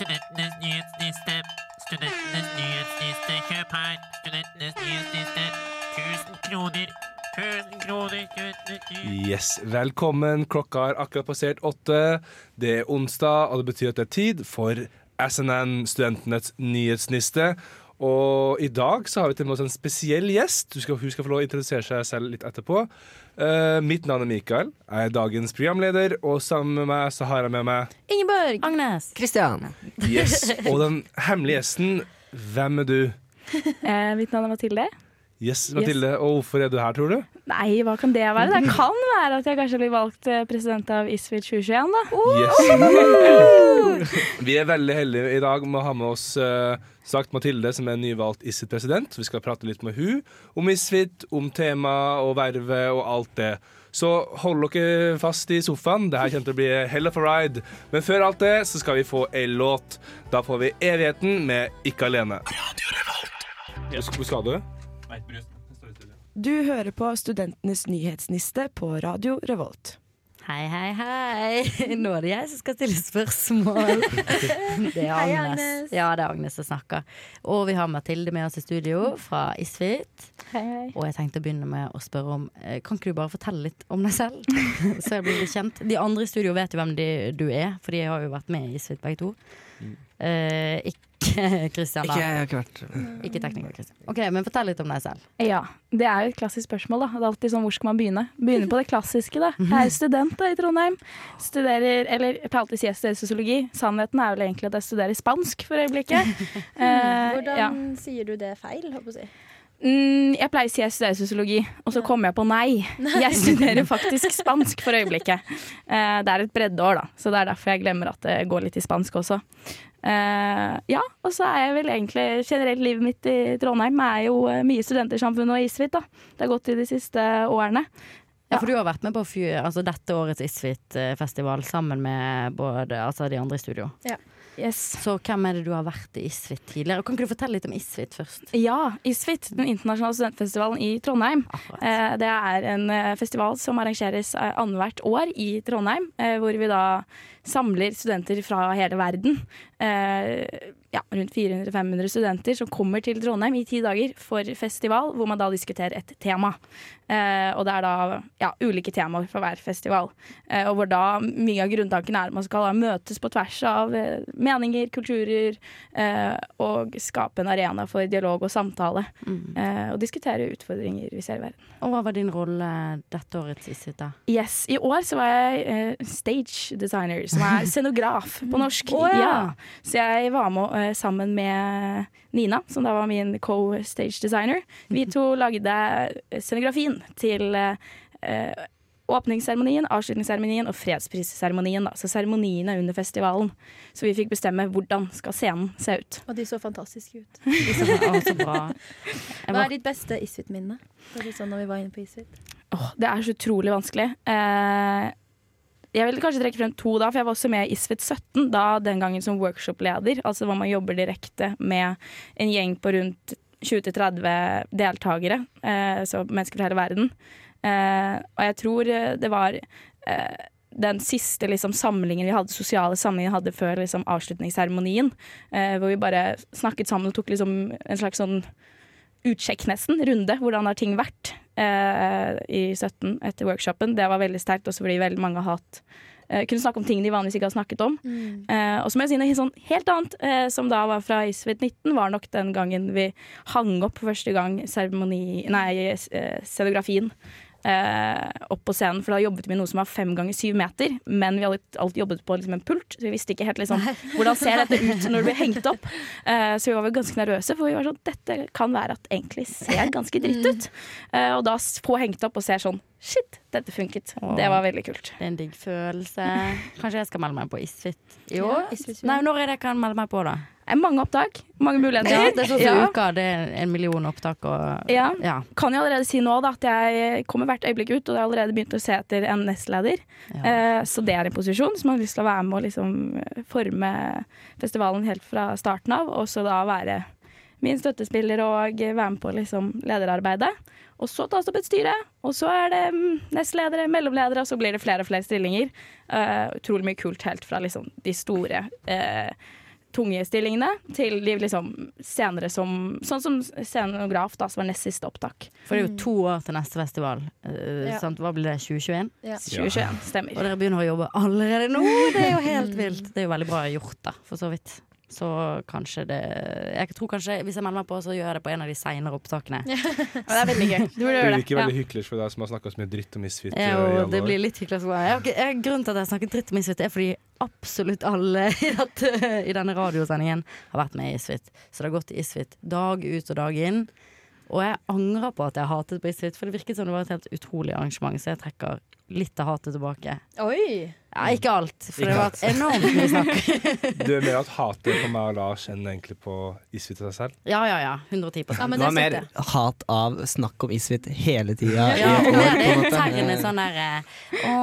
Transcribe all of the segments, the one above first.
Studentenes nyhetsliste. Studentenes nyhetsliste. Kjøp her. Studentenes nyhetsliste. 1000 kroner. 1000 kroner. Yes, Velkommen. Klokka har akkurat passert åtte. Det er onsdag, og det betyr at det er tid for SNN, Studentenes nyhetsliste. Og i dag så har vi til med oss en spesiell gjest. Du skal, hun skal få lov å introdusere seg selv litt etterpå. Uh, mitt navn er Mikael. Jeg er dagens programleder, og sammen med meg så har jeg med meg Ingeborg. Agnes. Kristian. Yes. Og den hemmelige gjesten, hvem er du? Eh, mitt navn er Mathilde. Yes, Mathilde. Og hvorfor er du her, tror du? Nei, hva kan det være? Det kan være at jeg kanskje blir valgt eh, president av ISFIT 2021, da. Yes. Vi er veldig heldige i dag med å ha med oss uh, sagt Mathilde, som er nyvalgt ISFIT-president. Vi skal prate litt med hun om ISFIT, om tema og vervet og alt det. Så hold dere fast i sofaen. Det her kommer til å bli hell of a ride. Men før alt det så skal vi få ei låt. Da får vi Evigheten med Ikke alene. Hvor skal du? Du hører på Studentenes nyhetsniste på Radio Revolt. Hei, hei, hei. Nå er det jeg som skal stille spørsmål. Det er Hei, Agnes. Agnes. Ja, det er Agnes som snakker. Og vi har Mathilde med oss i studio fra Isfit. Hei, hei. Og jeg tenkte å begynne med å spørre om eh, Kan ikke du bare fortelle litt om deg selv? Så jeg blir litt kjent. De andre i studio vet jo hvem de, du er, for de har jo vært med i Isfit begge to. Eh, ikke Kristian, Ikke, da. jeg har ikke vært Ikke tekniker Kristian. Ok, men fortell litt om deg selv. Ja, det er jo et klassisk spørsmål, da. Det er alltid sånn, hvor skal man begynne? Begynne på det klassiske, da. Jeg er student da, i Trondheim. Studerer, eller jeg pleier alltid å si jeg studerer sosiologi. Sannheten er vel egentlig at jeg studerer spansk for øyeblikket. Eh, Hvordan ja. sier du det feil, håper jeg å si? Mm, jeg pleier å si jeg studerer sosiologi, og så kommer jeg på nei. Jeg studerer faktisk spansk for øyeblikket. Eh, det er et breddeår, da, så det er derfor jeg glemmer at det går litt i spansk også. Eh, ja, og så er jeg vel egentlig generelt livet mitt i Trondheim er jo eh, mye studentersamfunn og isfit, da. Det har gått i de siste årene. Ja, for du har vært med på fyr, altså dette årets Isfit-festival sammen med både, altså de andre i studio. Yes. Så hvem er det du har vært i Isfit tidligere? Og Kan ikke du fortelle litt om Isfit først? Ja, ISFIT, den internasjonale studentfestivalen i Trondheim. Eh, det er en eh, festival som arrangeres annethvert år i Trondheim, eh, hvor vi da samler studenter fra hele verden. Eh, ja, rundt 400-500 studenter som kommer til Trondheim i ti dager for festival, hvor man da diskuterer et tema. Eh, og det er da ja, ulike temaer for hver festival. Eh, og hvor da mye av grunntanken er at man skal møtes på tvers av eh, meninger, kulturer, eh, og skape en arena for dialog og samtale. Eh, og diskutere utfordringer vi ser i verden. Og hva var din rolle dette året Isfit, da? Yes, I år så var jeg eh, stage designer, som er scenograf på norsk. Oh, ja. Så jeg var med uh, sammen med Nina, som da var min co-stage designer. Vi to lagde eh, scenografien til eh, åpningsseremonien, avslutningsseremonien og fredsprisseremonien. Så Så seremoniene under festivalen. Så vi fikk bestemme hvordan skal scenen se ut. Og de så fantastiske ut. De så, å, så bra. Jeg Hva er ditt beste Isfit-minne? Er sånn når vi var inne på Isfit. Oh, det er så utrolig vanskelig. Eh, jeg vil kanskje trekke frem to da, for jeg var også med i ISFIT 17, da den gangen som workshop-leder. Altså hvor man jobber direkte med en gjeng på rundt 20-30 deltakere, eh, så mennesker fra hele verden. Eh, og jeg tror eh, det var eh, den siste liksom, samlingen vi hadde, sosiale samlingen vi hadde før liksom, avslutningsseremonien, eh, hvor vi bare snakket sammen og tok liksom, en slags sånn utsjekk nesten, runde. Hvordan har ting vært eh, i 17 etter workshopen. Det var veldig sterkt, også fordi veldig mange har hatt eh, kunne snakke om ting de vanligvis ikke har snakket om. Eh, og så må jeg si noe sånn helt annet, eh, som da var fra Isvid 19, var nok den gangen vi hang opp for første gang seremoni... Nei, eh, scenografien. Eh, opp på scenen, for da jobbet vi med noe som var fem ganger syv meter. Men vi hadde alltid jobbet på liksom en pult, så vi visste ikke helt liksom, hvordan ser dette ut når det blir hengt opp. Eh, så vi var vel ganske nervøse, for vi var sånn dette kan være at egentlig ser ganske dritt ut. Eh, og da få hengt opp og ser sånn shit, dette funket. Det var veldig kult. det er en digg følelse. Kanskje jeg skal melde meg på Isfit i år? Ja, Isfit. Nei, når er det jeg kan melde meg på, da? Det er mange opptak, mange muligheter. Ja, det er sånn Ja. uka, det er en million opptak og Ja. ja. Kan jeg allerede si nå da, at jeg kommer hvert øyeblikk ut, og jeg har allerede begynt å se etter en nestleder. ja. Eh, så det er en posisjon som har lyst til å være med og liksom eh, forme festivalen helt fra starten av, og så da være min støttespiller og være med på liksom lederarbeidet. Og så tas det opp et styre, og så er det mm, nestledere, mellomledere, og så blir det flere og flere stillinger. Eh, utrolig mye kult helt fra liksom de store eh, tunge stillingene til de liksom senere som Sånn som scenograf, da, som var nest siste opptak. For det er jo to år til neste festival. Uh, Ja. sant? Hva blir det? 2021? Ja. 2021. Stemmer. Og dere begynner å jobbe allerede nå! Det er jo helt vilt. Det er jo veldig bra gjort, da, for så vidt. Så kanskje det Jeg tror kanskje Hvis jeg melder meg på, så gjør jeg det på en av de seinere opptakene. Ja, det er veldig gøy. Du burde Det ikke veldig hyggelig for deg som har snakka så mye dritt om Misfit. Ja, eh, og det blir litt jeg- Grunnen til at jeg snakket dritt om misfit, er fordi absolutt alle i, dette, i denne radiosendingen har vært med i Isfit. Så det har gått i Isfit dag ut og dag inn. Og jeg angrer på at jeg hatet på Isfit, for det virket som det var et helt utrolig arrangement, så jeg trekker litt av hatet tilbake. Oi! Ja, ikke alt, for Ikke det var enormt mye snakk. Du er mer at hatet på meg og Lars enn egentlig på Isfit og seg selv? Ja, ja, ja. 110% Ja, men Det var mer hat av snakk om Isfit hele tida. Ja, i år, det på en er sånn der eh, Å,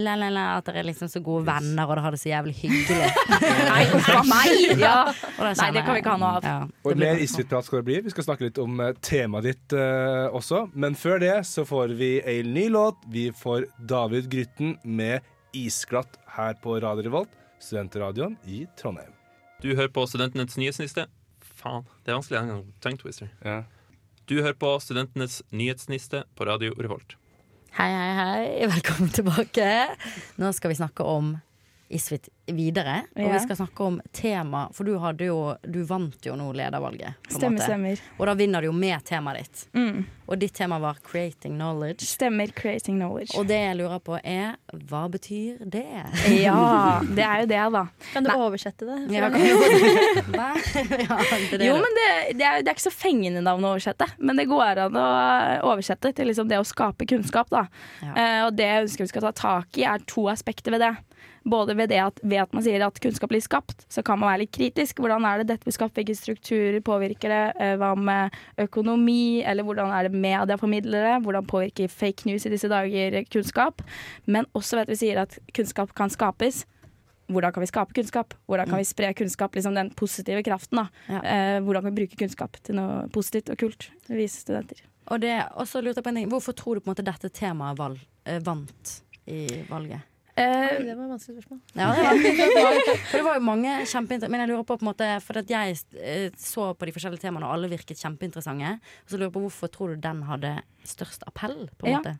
la, la, la, at dere er liksom så gode venner, og dere har det så jævlig hyggelig. Nei, uff a meg! Ja. Nei, det kan vi ikke ha noe av. Ja, Og mer. Isfit-prat skal det bli. Vi skal snakke litt om eh, temaet ditt uh, også. Men før det så får vi en ny låt. Vi får David Grytten med 'Isglatt' her på Radio Revolt, studentradioen i Trondheim. Du hører på Studentenes nyhetsniste. Faen, det er vanskelig en gang. Tongue twister. Ja. Du hører på Studentenes nyhetsniste på Radio Revolt. Hei, hei, hei. Velkommen tilbake. Nå skal vi snakke om Isfit videre. Og vi skal snakke om tema, for du, hadde jo, du vant jo nå ledervalget. på Stemmer, måte. stemmer. Og da vinner du jo med temaet ditt. Mm. Og ditt tema var 'creating knowledge'. Stemmer. Creating knowledge. Og det jeg lurer på er, hva betyr det? Ja, det er jo det, da. Kan du Nei. oversette det? Ja, kan du- Nei? Ja, det det Jo, men det, det, er, det er ikke så fengende navn å oversette. Men det går an å oversette til liksom det å skape kunnskap. Da. Ja. Uh, og det jeg ønsker vi skal ta tak i, er to aspekter ved det. Både ved det at, ved at man sier at kunnskap blir skapt, så kan man være litt kritisk. Hvordan er det dette blir skapt, hvilke strukturer påvirker det? Eh, hva med økonomi, eller hvordan er det medieformidlere? Hvordan påvirker fake news i disse dager kunnskap? Men også ved at vi sier at kunnskap kan skapes. Hvordan kan vi skape kunnskap? Hvordan kan vi spre kunnskap? Liksom den positive kraften. da. Ja. Eh, hvordan kan vi bruke kunnskap til noe positivt og kult? Vi studenter. Og det, også lurte jeg på en ting. Hvorfor tror du på en måte dette temaet eh, vant i valget? Eh, det var et vanskelig spørsmål. Ja, det var, for det var jo mange kjempeinteressante Men jeg lurer på på en måte For at jeg eh, så på de forskjellige temaene, og alle virket kjempeinteressante. Og så lurer jeg på hvorfor tror du den hadde størst appell? på en Ja. måte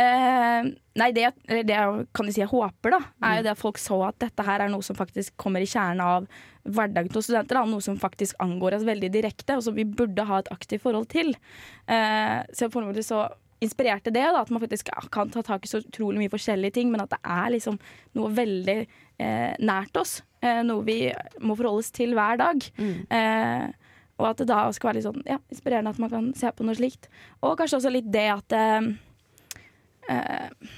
Eh, nei, det, eller det jeg kan jeg si jeg håper, da, er jo det at folk så at dette her er noe som faktisk kommer i kjernen av hverdagen til studenter. Da, noe som faktisk angår oss veldig direkte, og som vi burde ha et aktivt forhold til. Eh, så på en måte så inspirerte det, da, at man faktisk kan ta tak i så utrolig mye forskjellige ting, men at det er liksom noe veldig eh, nært oss. Eh, noe vi må forholde oss til hver dag. Eh, og at det da skal være litt sånn ja, inspirerende at man kan se på noe slikt. Og kanskje også litt det at eh, eh,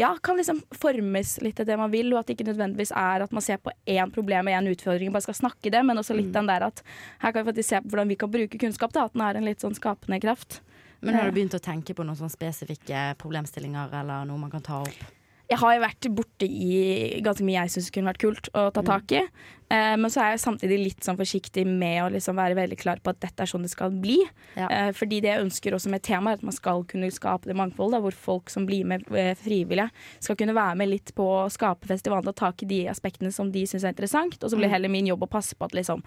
ja, kan liksom formes litt til det man vil, og at det ikke nødvendigvis er at man ser på én problem og én utfordring og bare skal snakke det, men også litt den der at her kan vi faktisk se på hvordan vi kan bruke kunnskap, da, at den er en litt sånn skapende kraft. Men har du begynt å tenke på noen spesifikke problemstillinger eller noe man kan ta opp? Jeg har jo vært borte i ganske mye jeg syns kunne vært kult å ta tak i. Eh, men så er jeg samtidig litt sånn forsiktig med å liksom være veldig klar på at dette er sånn det skal bli. Ja. Eh, fordi det jeg ønsker også med temaet, er at man skal kunne skape det mangfoldet, hvor folk som blir med eh, frivillige, skal kunne være med litt på å skape festivalen og ta tak i de aspektene som de syns er interessant. Og så blir det heller min jobb å passe på at liksom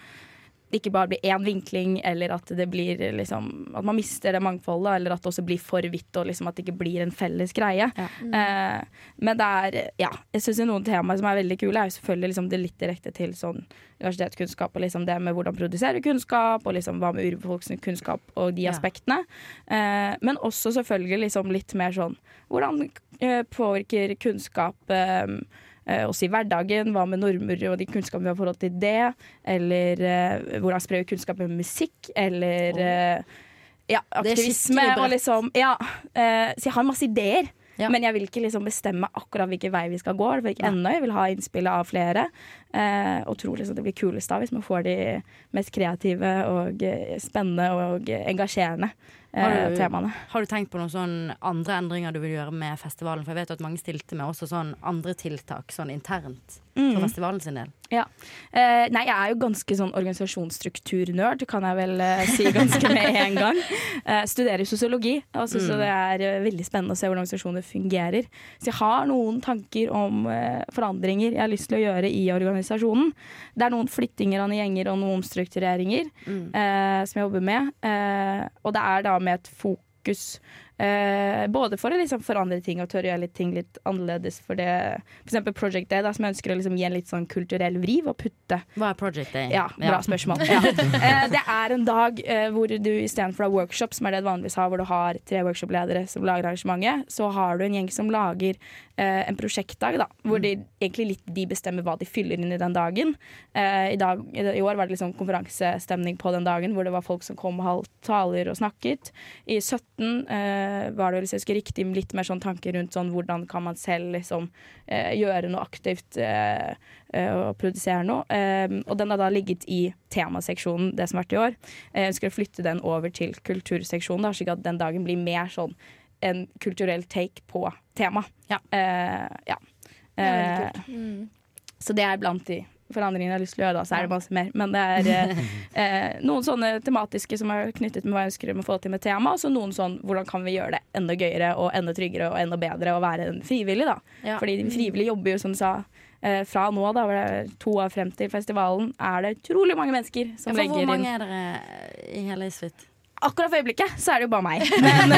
det ikke bare blir én vinkling, eller at det blir liksom At man mister det mangfoldet, eller at det også blir for vidt, og liksom at det ikke blir en felles greie. Ja. Uh, men det er Ja, jeg syns noen temaer som er veldig kule, er jo selvfølgelig liksom det litt direkte til sånn universitetskunnskap, og liksom det med hvordan produsere kunnskap, og liksom hva med urbefolkningens kunnskap og de Ja. aspektene. Uh, men også selvfølgelig liksom litt mer sånn Hvordan uh, påvirker kunnskap eh, eh, oss i hverdagen? Hva med normer og de kunnskapene vi har forhold til det? Eller eh, hvordan sprer vi kunnskap med musikk? Eller eh, ja, aktivisme. Og liksom, ja, eh, så jeg har masse ideer. Ja. Men jeg vil ikke liksom bestemme akkurat hvilken vei vi skal gå. Jeg vil ikke enda. Jeg vil ha innspill av flere. Eh, og tror liksom det blir kulest da hvis man får de mest kreative og eh, spennende og engasjerende Har du- temaene. Har du tenkt på noen sånn andre endringer du vil gjøre med festivalen? For jeg vet at mange stilte med også sånn andre tiltak sånn internt for Mm. festivalen sin del. Ja. Eh, nei, jeg er jo ganske sånn organisasjonsstrukturnerd, kan jeg vel eh, si ganske med en gang. Eh, studerer sosiologi, og syns Mm. det er eh, veldig spennende å se hvordan organisasjoner fungerer. Så jeg har noen tanker om eh, forandringer jeg har lyst til å gjøre i organisasjonen. Det er noen flyttinger av gjenger og noen omstruktureringer Mm. eh, som jeg jobber med. Eh, og det er da med et fokus eh, både for å liksom forandre ting og tørre å gjøre litt ting litt annerledes. For det, eksempel Project Day, da, som jeg ønsker å liksom gi en litt sånn kulturell vriv og putte Hva er Project Day? ja, bra spørsmål. Ja. Eh, det er en dag eh, hvor du istedenfor å ha workshop, som er det du vanligvis har, hvor du har tre workshopledere som lager arrangementet, så har du en gjeng som lager eh, en prosjektdag, da, hvor de egentlig litt de bestemmer hva de fyller inn i den dagen. Eh, i, dag, I år var det liksom konferansestemning på den dagen, hvor det var folk som kom og holdt taler og snakket. I 17 eh, var det hvis jeg husker riktig litt mer sånn tanker rundt sånn hvordan kan man selv liksom eh, gjøre noe aktivt eh, eh, og produsere noe. Eh, og den har da ligget i temaseksjonen, det som har vært i år. Eh, Jeg ønsker å flytte den over til kulturseksjonen, da, slik at den dagen blir mer sånn en kulturell take på tema. Ja. Eh, ja. Det er veldig Eh, kult. Mm. så det er blant de forandringene jeg har lyst til å gjøre, da. Så er det masse mer. Men det er eh, eh, noen sånne tematiske som er knyttet med hva jeg ønsker å få til med tema, og så noen sånn hvordan kan vi gjøre det enda gøyere og enda tryggere og enda bedre å være en frivillig, da. Ja. Fordi de frivillige jobber jo, som du sa, eh, fra nå, da, hvor det er to år frem til festivalen, er det utrolig mange mennesker som legger inn hvor inn mange er dere i hele Isfit? Akkurat for øyeblikket så er det jo bare meg. Men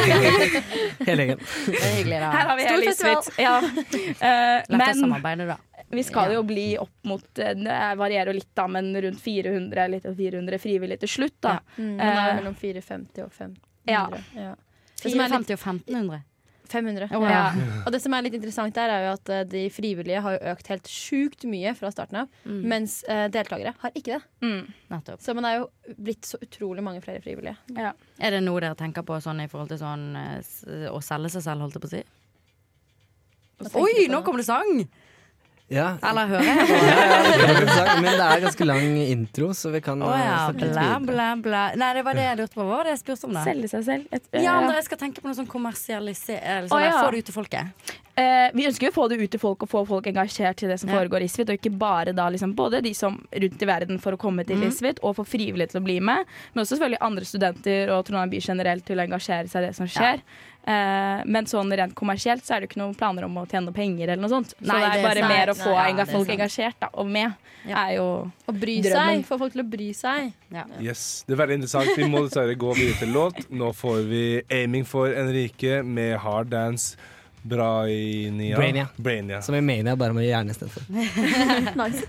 Hele gjengen. Er her har vi hele. Isfit. Ja. Eh, Lett å samarbeide, da. Vi skal jo bli opp mot eh, Det varierer jo litt, da, men rundt 400, litt over 400 frivillige til slutt. da. Mm, men det er mellom 450 og 500. Ja. Ja. Det som er litt- 450 og 1500. 500. Å, ja. ja. Og det som er litt interessant der, er jo at eh, de frivillige har jo økt helt sjukt mye fra starten av, Mm. mens eh, deltakere har ikke det. Mm. Så man er jo blitt så utrolig mange flere frivillige. Er det noe dere tenker på sånn i forhold til sånn å selge seg selv, holdt jeg på å si? Oi, på nå kom det sang! Ja. Eller hører jeg Ja, men det er ganske lang intro, så vi kan eh, ja, snakke litt bla, videre. bla, bla. Nei, det var det jeg lurte på. Hva var det jeg spurte om, da? Selge seg selv. Et, Ja, men jeg skal tenke på noe sånn kommersialisering. Sånn, ja. Få det ut til folket. Eh, vi ønsker jo å få det ut til folk og få folk engasjert til det som Ja. foregår i Isfit. Og ikke bare da liksom både de som rundt i verden for å komme til mm. Isfit, og få frivillige til å bli med, men også selvfølgelig andre studenter og Trondheim by generelt til å engasjere seg i det som skjer. Eh, men sånn rent kommersielt så er det ikke noen planer om å tjene penger eller noe sånt. Så Nei, det er det er bare sant. mer å Nei, få ja, det er folk engasjert da, og med, Ja. er jo Å bry Drømmen. seg. Få folk til å bry seg. Yes, Det er veldig interessant. Vi må dessverre gå videre til låt. Nå får vi 'Aiming for Enrique' med Hard Dance Brainia. Brainia. Brainia. Som i Mania, bare med hjerne istedenfor. Nice.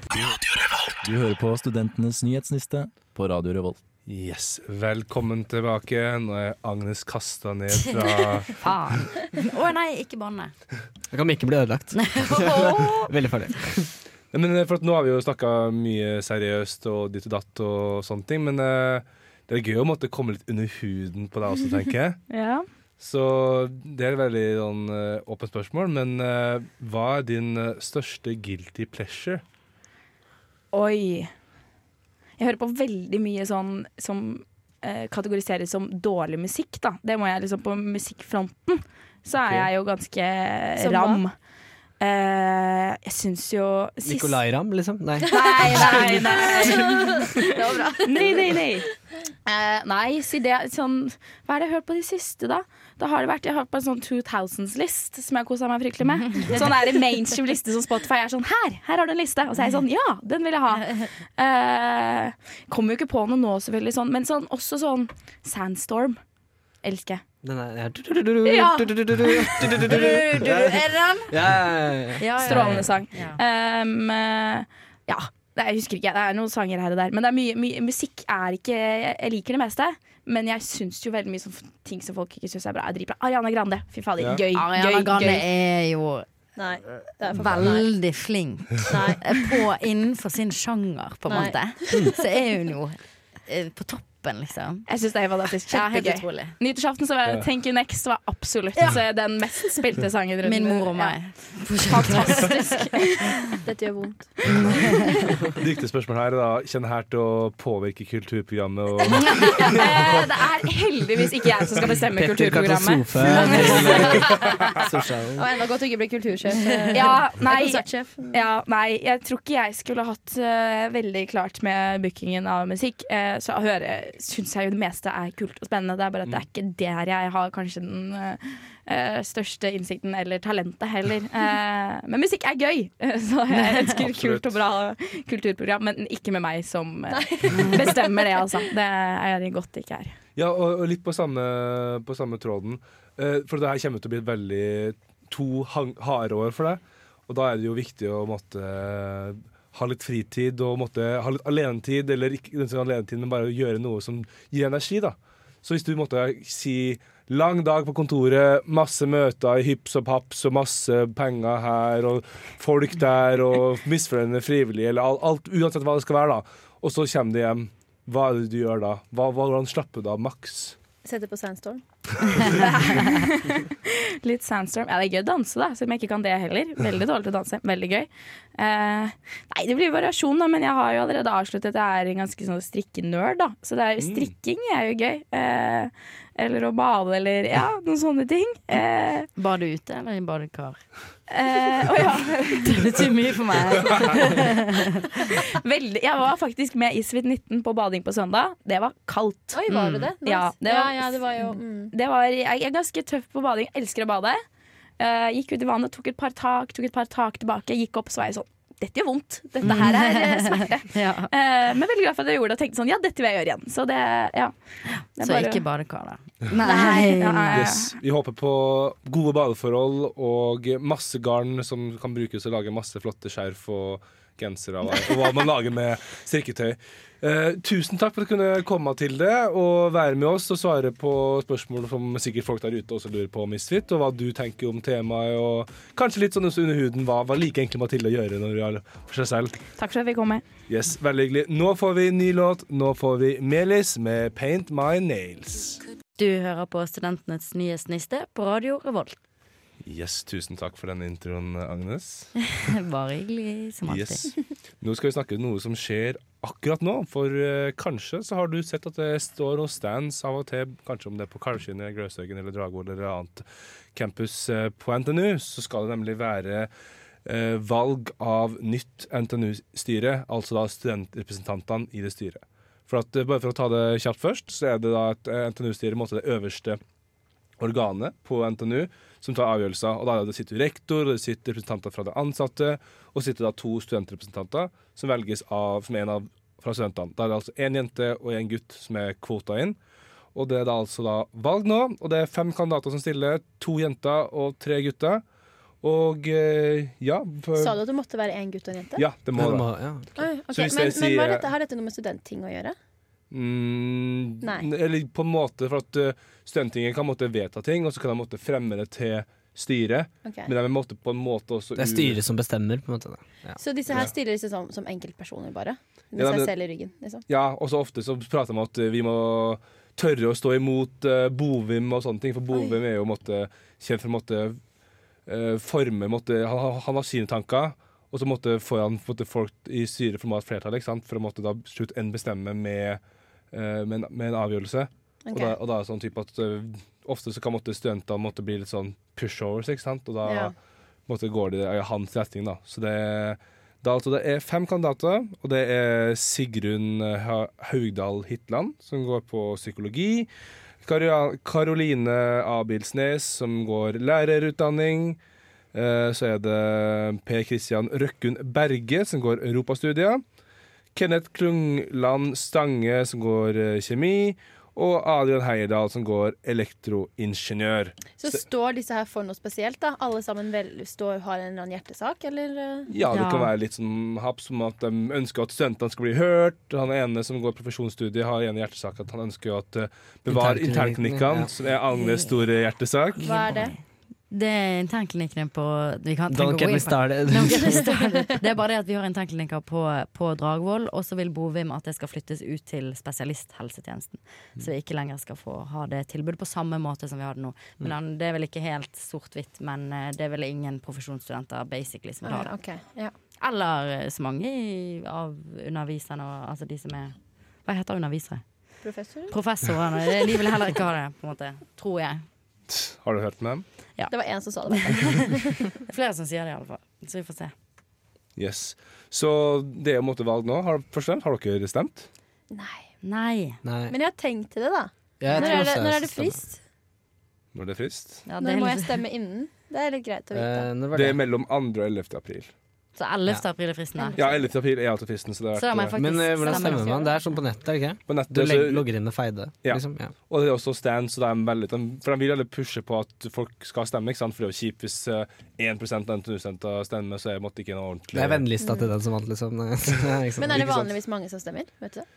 Du hører på Studentenes nyhetsliste på Radio Revolt. Yes, Velkommen tilbake. Nå er Agnes kasta ned fra Faen. Å nei, ikke båndet. Da kan ikke bli ødelagt. Veldig farlig. Men eh, for at Nå har vi jo snakka mye seriøst og ditt og datt og sånne ting, men uh, det er gøy å måtte komme litt under huden på deg også, tenker jeg. Ja. Så det er et veldig sånn, eh, åpent spørsmål, men uh, hva er din eh, største guilty pleasure? Oi. Jeg hører på veldig mye sånn som uh, kategoriseres som dårlig musikk, da. Det må jeg liksom På musikkfronten så er okay. jeg jo ganske Som ram. Uh, jeg syns jo sist- Nicolay Ramm, liksom? Nei. Nei, nei, nei. Det var bra. nei, nei, nei. Uh, nei, si det sånn Hva er det jeg har hørt på de siste, da? Da har det vært, Jeg har på en sånn 2000s-list som jeg kosa meg fryktelig med. Sånn er det mainstream liste som Spotify er sånn Her! Her har du en liste! Og så er jeg sånn Ja, den vil jeg ha. Uh, kommer jo ikke på noe nå, selvfølgelig, sånn, men sånn, også sånn Sandstorm. Elsker jeg. Den er Ja. Er. Strålende sang. Um, eh, ja. Jeg husker ikke, det er noen sanger her og der. Men det er mye, mye, musikk er ikke Jeg liker det meste. Men jeg syns jo veldig mye sånn ting som folk ikke syns er bra, er dritbra. Ariana Grande. Fy fader. Ja. Gøy, Ariana gøy, Grande gøy. er jo Nei. Det er for nei. veldig flink Nei. på innenfor sin sjanger, på en måte. Så er hun jo eh, på toppen toppen, liksom. Jeg syns det var fantastisk. Kjempegøy. Ja, Nyttårsaften så var Thank You Next var absolutt Ja. den mest spilte sangen. rundt- Min mor og meg. Ja. Fantastisk. Dette gjør vondt. Det riktige spørsmålet her er da Kjenner her til å påvirke kulturprogrammet og Eh, det er heldigvis ikke jeg som skal bestemme Petter kulturprogrammet. Og enda godt å ikke bli kultursjef. Ja, nei, ja, nei, jeg tror ikke jeg skulle hatt uh, veldig klart med bookingen av musikk. Uh, så hører høre syns jeg jo det meste er kult og spennende. Det er bare at det er ikke der jeg har kanskje den eh, største innsikten eller talentet heller. Uh, men musikk er gøy, så jeg ønsker kult og bra kulturprogram. Men ikke med meg som eh, bestemmer det, altså. Det er jeg godt ikke er. Ja, og, og litt på samme, på samme tråden. Uh, for det her kommer til å bli et veldig to harde år for deg. Og da er det jo viktig å måtte ha litt fritid og måtte ha litt alenetid, eller ikke alenetid, men bare gjøre noe som gir energi, da. Så hvis du måtte si lang dag på kontoret, masse møter i hyps og paps og masse penger her og folk der og misfornøyde frivillige, eller alt, alt, uansett hva det skal være, da. Og så kommer du hjem. Hva er det du gjør da? Hva, hvordan slapper du av maks? Setter på Sandstorm. Litt sandstorm. Ja, det er gøy å danse, da, selv om jeg ikke kan det heller. Veldig dårlig til å danse. Veldig gøy. Eh, nei, det blir variasjon, da, men jeg har jo allerede avsluttet jeg er en ganske sånn strikkenerd, da. Så det er, Mm. strikking er jo gøy. Eh, eller å bade, eller ja, noen sånne ting. Eh, Bade ute eller i badekar? Eh, oh ja. Det betyr mye for meg. Veldig. Jeg var faktisk med i Suite 19 på bading på søndag. Det var kaldt. Oi, var det det? Nice. Ja, det var- ja, ja, det var jo mm. Det var, jeg er ganske tøff på bading. Elsker å bade. Uh, gikk ut i vannet, tok et par tak, tok et par tak tilbake. Gikk opp, så var jeg sånn Dette gjør vondt. Dette her er eh, smerte. Ja. Eh, men veldig glad for at jeg gjorde det og tenkte sånn Ja, dette vil jeg gjøre igjen. Så det, ja. Det er Så bare- ikke badekar, da. Nei. Ja, ja, ja. Yes. Vi håper på gode badeforhold og masse garn som kan brukes til å lage masse flotte skjerf og gensere og og hva man lager med strikketøy. Eh, tusen takk for at du kunne komme til det og være med oss og svare på spørsmål som sikkert folk der ute også lurer på, om Misfit, og hva du tenker om temaet, og kanskje litt sånn under huden. Hva, hva liker egentlig Mathilde å gjøre når hun er for seg selv? Takk for at jeg fikk komme. Yes, Veldig hyggelig. Nå får vi ny låt. Nå får vi Melis med 'Paint My Nails'. Du hører på Studentenes nyhetsniste på Radio Revolt. Yes, Tusen takk for den introen, Agnes. Bare hyggelig, som alltid. Yes. Nå skal vi snakke om noe som skjer akkurat nå. For uh, kanskje så har du sett at det står noen stands av og til, kanskje om det er på Kalskinnet, Gløshaugen eller Dragvoll eller annet campus uh, på NTNU, så skal det nemlig være uh, valg av nytt NTNU-styre, altså da studentrepresentantene i det styret. For at, bare for å ta det kjapt først, så er det da at NTNU-styret måtte det øverste organet på NTNU som tar avgjørelser. Og da sitter det sitter rektor, og det sitter representanter fra de ansatte, og det sitter da to studentrepresentanter som velges av, som er en av fra studentene. Da er det altså én jente og én gutt som er kvota inn. Og det er da altså da valg nå, og det er fem kandidater som stiller. To jenter og tre gutter. Og eh, ja for, Sa du at det måtte være én gutt og en jente? Ja, det må det må- ja. okay. Okay, Så hvis men, jeg men hva er dette, har dette noe med studentting å gjøre? Mm, Nei. Eller på en måte for at uh, Studentingen kan måtte vedta ting, og så kan de måtte fremme det til styret. Okay. Men de måtte på en måte også Det er styret som bestemmer, på en måte. Ja. Så disse her styrer stiller disse som, som enkeltpersoner, bare? Med Ja, seg selv i ryggen, liksom? Ja, og så ofte så prater man om at uh, vi må tørre å stå imot uh, Bovim og sånne ting, for Bovim er jo måtte, kjent for å måtte uh, forme måtte, han, han har sine tanker, og så måtte får han måtte folk i styret for å ha et flertall, ikke sant? for å måtte da slutt en bestemme med, uh, med, en, med en avgjørelse. Og, da, og da er det sånn type at uh, ofte så kan måtte studentene måtte bli litt sånn pushovers, ikke sant? Og da Ja. måtte går det i hans retning, da. Så det, det, altså, det er fem kandidater, og det er Sigrun eh, Haugdal Hitland, som går på psykologi. Karoline Abilsnes, som går lærerutdanning. Eh, Så er det Per Kristian Røkkun Berge, som går europastudier. Kenneth Klungland Stange, som går eh, kjemi. Og Adrian Heierdal, som går elektroingeniør. Så står disse her for noe spesielt, da? Alle sammen vel, står, har en eller annen hjertesak, eller? eh? Ja, det Ja. kan være litt sånn haps om at de ønsker at studentene skal bli hørt. Han ene som går profesjonsstudie, har en hjertesak at han ønsker jo at uh, bevare internklinikkene, ja. som er Agnes store hjertesak. Hva er det? Det er internklinikkene på vi kan, Don't get me started. Det er bare det at vi har internklinikker på, på Dragvoll, og så vil Bovim at det skal flyttes ut til spesialisthelsetjenesten. Så vi ikke lenger skal få ha det tilbudet på samme måte som vi har det nå. Men han- det er vel ikke helt sort-hvitt, men eh, det er vel ingen profesjonsstudenter basically som vil ha det. Okay, ja. Eller eh, så mange av underviserne, og, altså de som er Hva heter undervisere? Professorer. Professorene. De vil heller ikke ha det, på en måte. Tror jeg. Har du hørt med dem? Det var én som sa det. Det er flere som sier det, i alle fall. Så vi får se. Yes. Så det er måtte valg nå. Har, først har dere stemt? Nei. Nei. Nei. Men jeg har tenkt til det, da. Ja, Når er det, når er det frist? Når det er frist? Ja, det Når må jeg stemme innen? Det er litt greit å vite. Eh, Det det? er mellom 2. og 11. april. Så 11. april er fristen da. Ja, 11. april er altså fristen. Så det Så har vært, faktisk Men uh, hvordan stemmer man? Det er sånn på nettet, ikke? på Du nettet, legger, så, logger inn med feide. Ja. Liksom. Ja. og det er også stand, så de er veldig, for de vil alle pushe på at folk skal stemme. Ikke sant? For det er jo kjipt hvis eh, 1 av NTNU-studenter stemmer, så er det ikke noe ordentlig Det er vennlista til den som vant, liksom. Men er det vanligvis mange som stemmer? Vet du det?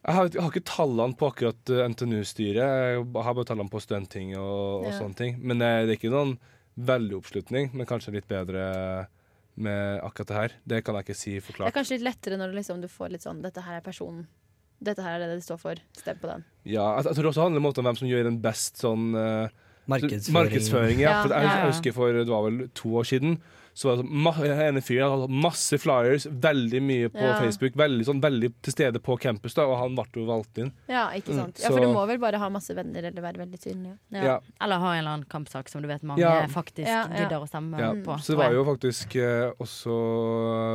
Jeg har, jeg har ikke tallene på akkurat eh, NTNU-styret. Jeg har bare tallene på studentting og, og Ja. sånne ting. Men det er ikke noen veldig oppslutning, men kanskje litt bedre med akkurat det her. Det kan jeg ikke si forklart. Det er kanskje litt lettere når du, liksom, du får litt sånn Dette her er personen. Dette her er det det står for. Stem på den. Ja, jeg, jeg tror det også handler om hvem som gjør en best sånn uh, Markedsføring. Markedsføring, ja. Ja, For jeg, jeg husker for det var vel to år siden. Så var det sånn, ene fyren hadde masse flyers, veldig mye på Ja. Facebook. Veldig, sånn, veldig til stede på campus, da, og han ble jo valgt inn. Ja, ikke sant? Ja, For du må vel bare ha masse venner eller være veldig synlig. Ja. Ja. Eller ha en eller annen kampsak som du vet mange Ja. faktisk Ja, ja. gidder å stemme Ja. på. Så det var jo faktisk eh, også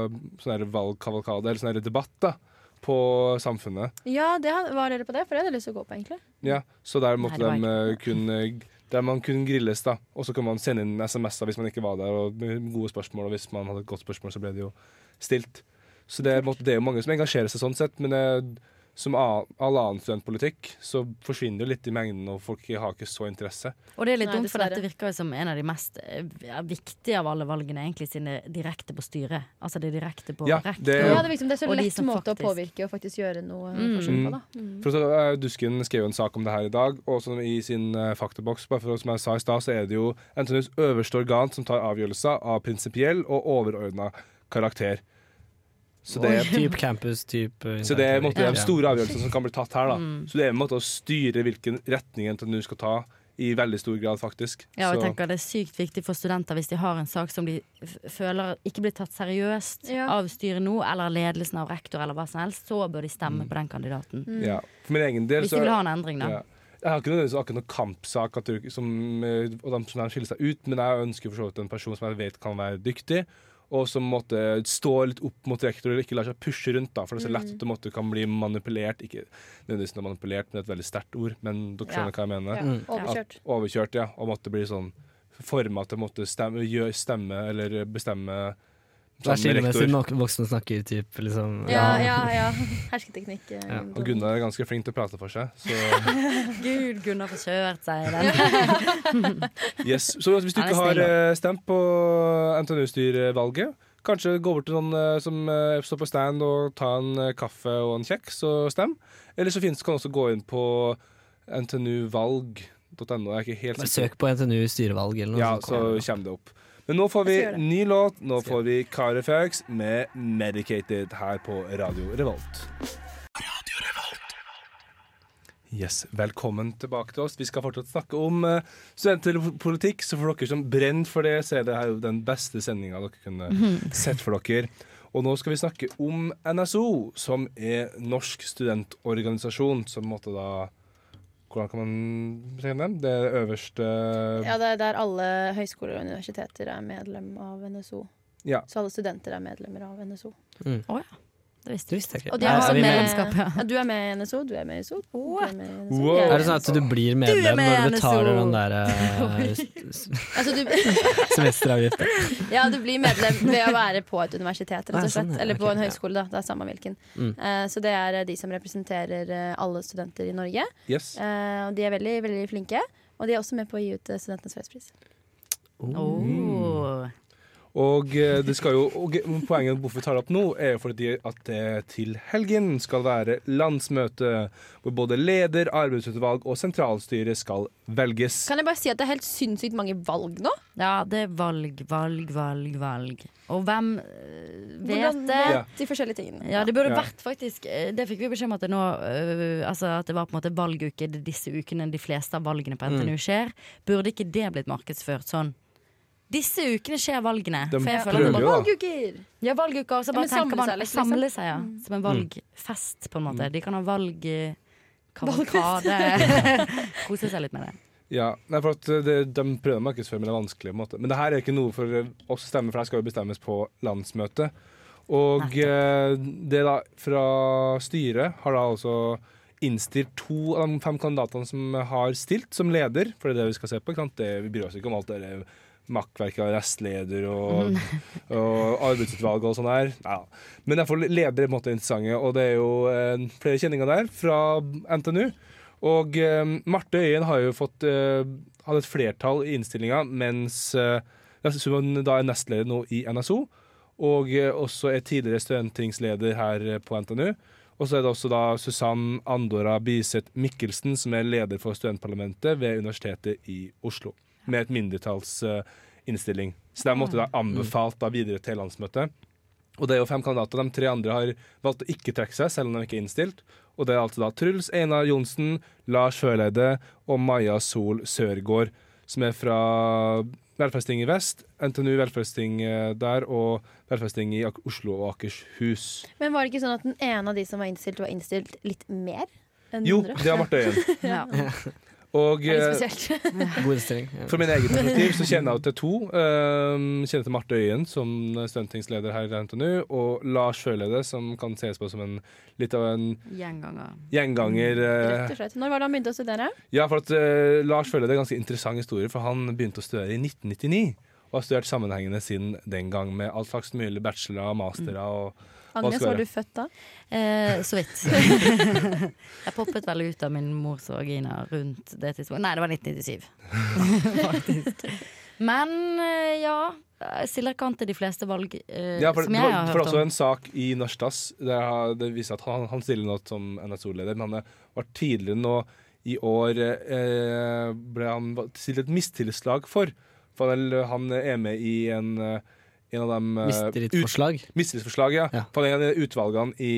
eh, sånn her valgkavalkade, eller sånn her debatt, da, på Samfunnet. Ja, det var dere på det? For det hadde jeg lyst til å gå på, egentlig. Ja, så der måtte Nei, de kun kunne der man kunne grilles, da. Og så kunne man sende inn SMS-er hvis man ikke var der, og gode spørsmål. Og hvis man hadde et godt spørsmål, så ble det jo stilt. Så det, er det er jo mange som engasjerer seg sånn sett, men det, som all annen studentpolitikk, så forsvinner det litt i mengden, og folk har ikke så interesse. Og det er litt Nei, dumt, for dette virker jo som en av de mest eh, ja, viktige av alle valgene, egentlig, siden det er direkte på styret. Altså det er direkte på Ja, rektor. det- Ja, det, virker som det er så de lett som måte faktisk- å påvirke og faktisk gjøre noe Mm. forskjell på. da. Mm. For så, eh, Dusken skrev jo en sak om det her i dag, og som i sin uh, faktaboks, bare for som jeg sa i stad, så er det jo NTNUs øverste organ som tar avgjørelser av prinsipiell og overordna karakter. Så det, Typ campus, typ eh, så det er en måte, de store avgjørelsene som kan bli tatt her. da Mm. Så det er en måte å styre hvilken retning NTNU skal ta, i veldig stor grad, faktisk. Ja, og jeg Så- tenker Det er sykt viktig for studenter hvis de har en sak som de føler ikke blir tatt seriøst Ja. av styret nå, eller ledelsen av rektor, eller hva som helst, så bør de stemme Mm. på den kandidaten. Mm. ja. For min egen del Hvis de vil ha en endring, da. Ja. Jeg har ikke nødvendigvis akkurat noen kampsak at du, som, eh, og de som skiller seg ut, men jeg ønsker for så vidt en person som jeg vet kan være dyktig, og som måtte stå litt opp mot rektor og ikke la seg pushe rundt. da For det er så lett at du måtte, kan bli manipulert. Ikke nødvendigvis manipulert, men et veldig sterkt ord. Men dere skjønner hva jeg mener. Ja. Mm. Overkjørt. At, overkjørt, ja. Og måtte bli sånn forma til å måtte stemme, stemme eller bestemme Skille med med siden voksne snakker, typ. Liksom. Ja, ja, ja. Hersketeknikk. eh, Ja, Og Gunnar er ganske flink til å prate for seg. Så Gud, Gunnar får kjørt seg i den. Yes. Så hvis du ikke har eh, stemt på NTNU-styrevalget, kanskje gå bort til noen eh, som står på stand og ta en kaffe og en kjeks og stem. Eller så finnes, kan du også gå inn på ntnuvalg.no. Søk på NTNU styrevalg eller noe Ja, sånt. så kommer det opp. Men nå får vi ny låt. Nå får vi Carifex med 'Medicated' her på Radio Revolt. Radio Revolt. Yes, Velkommen tilbake til oss. Vi skal fortsatt snakke om uh, studentpolitikk. Så for dere som brenner for det, så er det her jo den beste sendinga dere kunne sett for dere. Og nå skal vi snakke om NSO, som er Norsk studentorganisasjon. Som måtte da Hvordan kan man si den? Det er det øverste Ja, det er der alle høyskoler og universiteter er medlem av NSO. Ja. Så alle studenter er medlemmer av NSO. Det visste Det visste jeg ikke. Og de Er- er er med, medlemskap, ja. du er med i NSO, du er med i NSO. Du er med i NSO. Wow. Er det sånn at du blir medlem med når du betaler den der du, semesteravgiften? ja, du blir medlem ved å være på et universitet, rett Ah, og sånn, slett. Eller på en høyskole, da. Det er samme hvilken. Mm. Uh, så det er eh, de som representerer alle studenter i Norge. Yes. Uh, og de er veldig, veldig flinke. Og de er også med på å gi ut Studentenes fredspris. Oh. Og eh, det skal jo og Poenget hvorfor vi tar det opp nå, er jo fordi at det til helgen skal være landsmøte hvor både leder, arbeidsutvalg og sentralstyre skal velges. Kan jeg bare si at det er helt sinnssykt mange valg nå? Ja, det er valg, valg, valg, valg. Og hvem eh, vet Hvordan det? Ja. de forskjellige tingene? Ja, det burde Ja. vært faktisk eh, Det fikk vi beskjed om at det nå øh, Altså at det var på en måte valguke disse ukene de fleste av valgene på NTNU skjer. Burde ikke det blitt markedsført sånn? Disse ukene skjer valgene. De For jeg føler prøver bare. Valguker! ja, valguker, så bare ja, tenker man liksom. samle seg, ja. Som en Mm. valgfest, på en måte. De kan ha valg eh, kavalkade. Kose seg litt med det. Ja, nei, for at det, De prøver å markedsføre, men det er vanskelig. på en måte. Men det her er ikke noe for oss å stemme, for det skal jo bestemmes på landsmøtet. Og eh, det da fra styret har da altså innstilt to av de fem kandidatene som har stilt som leder, for det er det vi skal se på. ikke sant? Det, vi bryr oss ikke om alt det der makkverket av restleder og, og arbeidsutvalg og sånn her. Ja. Men derfor leder er på en måte interessante, og det er jo eh, flere kjenninger der fra NTNU. Og eh, Marte Øyen har jo fått eh, hadde et flertall i innstillinga, mens eh, hun da er nestleder nå i NSO. Og eh, også er tidligere studentingsleder her eh, på NTNU. Og så er det også da Susann Andora Biseth Mikkelsen, som er leder for studentparlamentet ved Universitetet i Oslo. Med et mindretallsinnstilling. Så det de måte da anbefalt da videre til landsmøtet. Og det er jo fem kandidater. De tre andre har valgt å ikke trekke seg, selv om de ikke er innstilt. Og det er altså da Truls Einar Johnsen, Lars Sjøleide og Maja Sol Sørgaard, som er fra Velferdsting i vest, NTNU Velferdsting eh, der, og Velferdsting i Oslo og Akershus. Men var det ikke sånn at den ene av de som var innstilt, var innstilt litt mer enn den Jo, andre? det har vært Øyen. Ja. Og eh. God innstilling. For min egen perspektiv så kjenner jeg til to. Um, kjenner til Marte Øyen som stuntingsleder her i NTNU, og Lars Sjølede, som kan ses på som en, litt av en Gjenganger. gjenganger. uh, Rett og slett. Når var det han begynte å studere? Ja, for at uh, Lars Sjølede er en ganske interessant historie, for han begynte å studere i 1999. Og har studert sammenhengende siden den gang, med alt slags mulig bachelorer og mastere. Og, Agnes, var du født da? Eh, så vidt. jeg poppet vel ut av min mors vagina rundt det tidspunktet. Nei, det var 1997. Faktisk. Men eh, ja. Stiller an til de fleste valg eh, ja, for, som jeg har hørt om. for var også en sak i Nørstas der det viser at han, han stiller nå som NSO-leder, men han har vært tidligere nå i år eh, ble han stilt et mistillitslag for. For han, han er med i en, eh, en av dem eh, Mistillitsforslag. Mistillitsforslag, ja. Ja. For en av utvalgene i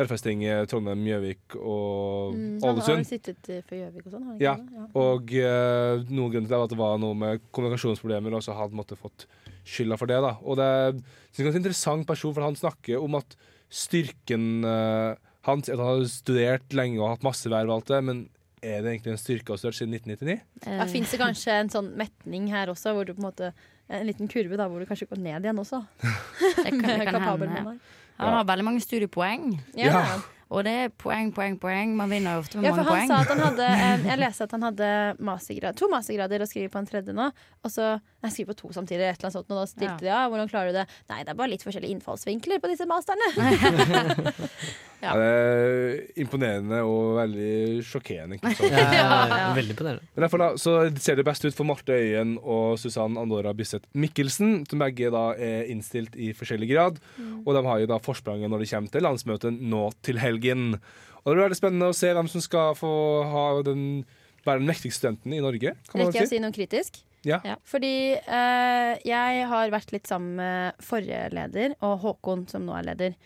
Velferdstinget, Trondheim, Gjøvik og Mm, han har jo sittet eh, for Gjøvik og sånn? Ja. Ja, og uh, noen grunn til det var at det var noe med kommunikasjonsproblemer, og så hadde han fått skylda for det. da. Og det er synes jeg er en ganske interessant person, for han snakker om at styrken uh, hans at Han har studert lenge og hatt masse verv og alt det, men er det egentlig en styrke å ha studert siden 1999? Ja, Fins det kanskje en sånn metning her også, hvor du på en måte en liten kurve da, hvor du kanskje går ned igjen også? Det kan, det kan hende. Han har veldig mange studiepoeng. Ja. Ja. Og det er poeng, poeng, poeng. Man vinner jo ofte med Ja, for mange han poeng. sa at han hadde eh, Jeg leste at han hadde mastergrad, to mastergrader og skriver på en tredje nå. Og så jeg skriver på to samtidig, et eller annet sånt, og da stilte de ja, hvordan klarer du det? Nei, det er bare litt forskjellige innfallsvinkler på disse masterne. Ja. Ja, det er imponerende og veldig sjokkerende. ikke sant? Ja, ja, ja, Ja. Veldig imponerende. Men derfor da, så ser det best ut for Marte Øyen og Susann Andora Bisseth Mikkelsen, som begge da er innstilt i forskjellig grad. Og de har jo da forspranget når det kommer til landsmøtet nå til helgen. Og det blir spennende å se hvem som skal få ha den, være den mektigste studenten i Norge. kan man Rekker jeg å si. noe kritisk? Ja. Fordi eh, jeg har vært litt sammen med forrige leder og Håkon, som nå er leder.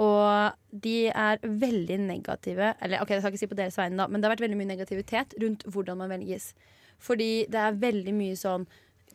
Og de er veldig negative Eller ok, jeg skal ikke si på deres vegne, da, men det har vært veldig mye negativitet rundt hvordan man velges. Fordi det er veldig mye sånn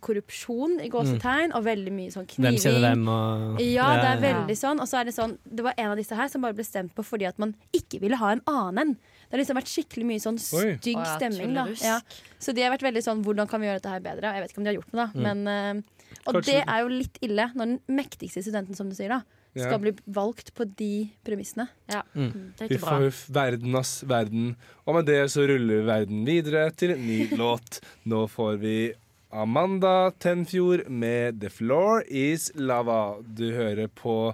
korrupsjon i gåsetegn, og veldig mye sånn kniving. Hvem kjenner hvem og Ja, det er Ja. veldig sånn. Og så er det sånn Det var en av disse her som bare ble stemt på fordi at man ikke ville ha en annen en. Det har liksom vært skikkelig mye sånn stygg Oi. ja, stemning. Da. Ja. Så de har vært veldig sånn Hvordan kan vi gjøre dette her bedre? Og jeg vet ikke om de har gjort noe, da. Men, eh, og Kanskje- det er jo litt ille når den mektigste studenten, som du sier, da Ja. skal bli valgt på de premissene. Ja. Mm. Det er ikke bra. huff, verden ass, verden. Og med det så ruller verden videre til en ny låt. Nå får vi Amanda Tenfjord med 'The Floor Is Lava'. Du hører på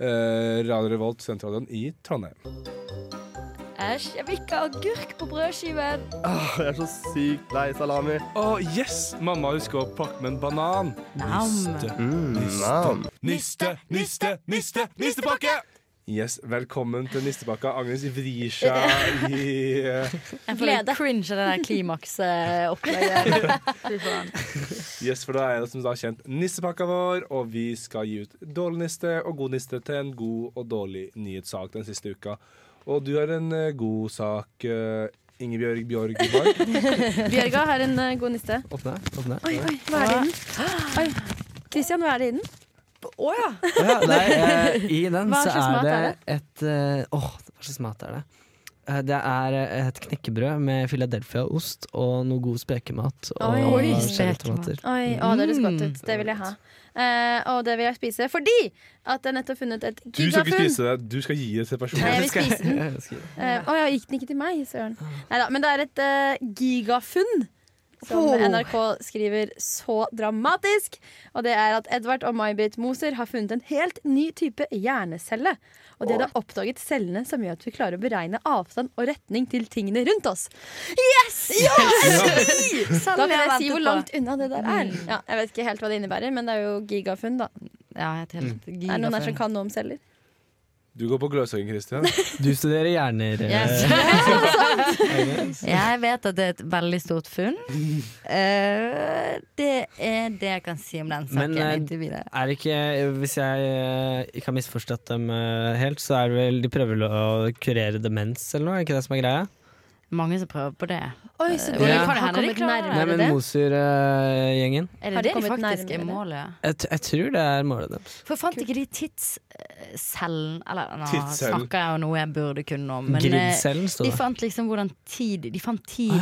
eh, Radio Revolt, sentralradioen i Trondheim. Æsj, jeg vil ikke ha agurk på brødskiven. Åh, jeg er så sykt lei salami. Å, yes! Mamma husker å pakke med en banan. Nam. Niste, Mm, niste, nam. niste, niste, niste, nistepakke! Yes, velkommen til nistepakka. Agnes vrir seg i uh... Jeg får litt cringe av det der klimaksopplegget. Yes, for da er det som da kjent nissepakka vår, og vi skal gi ut dårlig niste og god niste til en god og dårlig nyhetssak den siste uka. Og du har en uh, god sak, uh, Ingebjørg Bjørg Borg. Bjørga har en god niste. Åpne, åpne. Oi, oi, hva er det i den? Oi. Christian, hva er det i den? Å ja! Ja, nei, eh, I den så, så er det er det? et eh, Åh, hva slags mat er det? Eh, Det er et knekkebrød med Philadelphia-ost og noe god spekemat. Og Oi. og Oi. Oi, å, det høres godt Mm. ut. Det vil jeg ha. Eh, og det vil jeg spise fordi at jeg nettopp funnet et gigafunn. Du skal ikke spise det, du skal gi det til personen. Nei, jeg vil spise den. Eh, Å ja, gikk den ikke til meg? Søren. Neida, men det er et uh, gigafunn. Som Oh. NRK skriver så dramatisk. Og det er at Edvard og May-Britt Moser har funnet en helt ny type hjernecelle. Og de hadde oppdaget cellene som gjør at vi klarer å beregne avstand og retning til tingene rundt oss. Yes! Ja! Sånn Da vil jeg si hvor langt unna det der er. Mm. Ja, jeg vet ikke helt hva det innebærer, men det er jo gigafunn, da. Ja, helt gigafunn. Er det noen her som kan noe om celler? Du går på Gløshaugen, Kristian. Du studerer hjerner. eh, Yes. Jeg vet at det er et veldig stort funn. Eh, det er det jeg kan si om den saken. Men, eh. Er det ikke, hvis jeg ikke har misforstått dem helt, så er det vel de prøver å kurere demens eller noe? Er ikke det som er greia? Mange som prøver på det. Oi, så Eh, de Ja. Kan det hende de klarer det? Nei, men det? Moser-gjengen. Er Har det de de kommet faktisk er nærmere det? målet? Jeg, jeg tror det er målet deres. For fant ikke de tidscellen Eller nå snakker jeg jo noe jeg burde kunne om. Men eh, de fant liksom hvordan tid De fant tid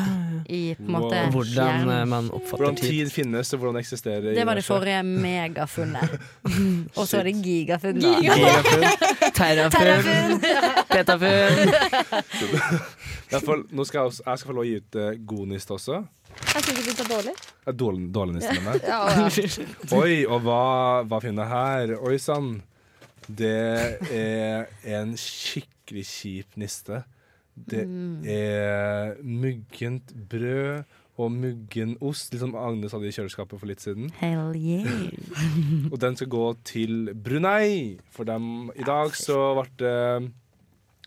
i på en måte Wow. Hvordan eh, man oppfatter Hvordan tid. tid finnes, og hvordan det eksisterer. Det var det forrige megafunnet. Og så er det gigafunn, da. Gigafunn, terrafunn, petafunn. Fall, nå skal jeg, også, jeg skal få lov å gi ut uh, god niste også. Jeg syns det er dårlig. Er Dårlig, dårlig niste med meg. Ja, ja. Oi, og hva, hva finner jeg her? Oi sann. Det er en skikkelig kjip niste. Det er muggent brød og muggen ost, litt som Agnes hadde i kjøleskapet for litt siden. Hell yeah. Og den skal gå til Brunei. For dem i dag så ble det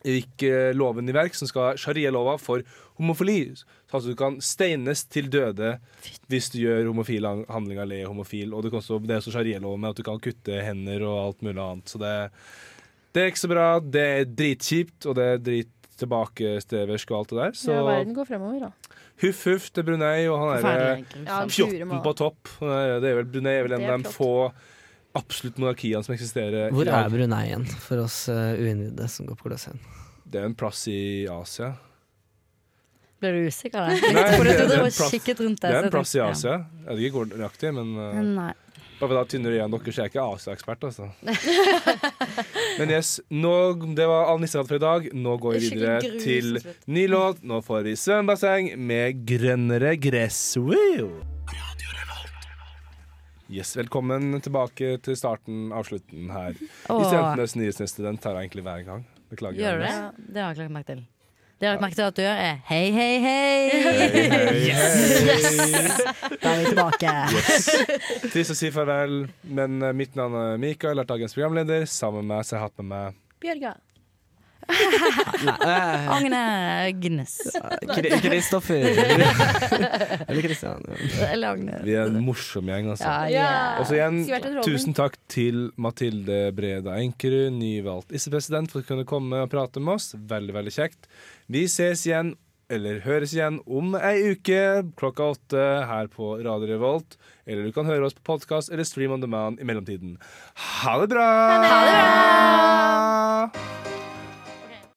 gikk loven i verk som skal sharia-lova for homofili. Så altså du kan steines til døde hvis du gjør homofile handlinger eller er homofil. Og det, kan også, det er også sharia-lov med at du kan kutte hender og alt mulig annet. Så det, det er ikke så bra. Det er dritkjipt, og det er drit tilbakesteversk og alt det der. Så Ja, verden går fremover, da. huff huff til Brunei, og han er Forferdelig. Ja, grusomt. Guri fjotten på topp. Det er vel, Brunei er vel en av de få absolutt monarkiene som eksisterer. Hvor er Bruneien Brunei igjen, for oss uh, uinnvidde som går på Colosseum? Det er en plass i Asia. Ble du usikker der? Nei, det- det er plass- rundt Det deg. er en plass i Asia. Jeg vet ikke hvor nøyaktig, men uh, Nei. bare for da tynnere igjen dere, så er jeg ikke Asia-ekspert, altså. men yes, nå, det var all nissehatt for i dag. Nå går vi er videre skikkelig til ny låt. Nå får vi svømmebasseng med grønnere gress. Woo! Yes, velkommen tilbake til starten av slutten her. I Åh, Studentenes nyhetsneste. Den tar jeg egentlig hver gang. Beklager. gjør du det? Det har jeg lagt merke til. Det jeg har lagt merke til at du gjør, er hei, hei, hei. Hei, hei, hei. Da er vi tilbake. Yes. Trist å si farvel, men eh, mitt navn er Mikael, er dagens programleder. Sammen med meg så har jeg hatt med meg Bjørga. Nei, Agne Gnes. Kristoffer. Eller Kristian. Eller Agne. Vi er en morsom gjeng, altså. Ja, Ja. ja. Og så igjen, tusen takk til Mathilde Breda Enkerud, nyvalgt issepresident, for å kunne komme og prate med oss. Veldig, veldig kjekt. Vi ses igjen, eller høres igjen, om ei uke klokka åtte her på Radio Revolt. Eller du kan høre oss på podkast eller stream on demand i mellomtiden. Ha det bra! Ha det bra!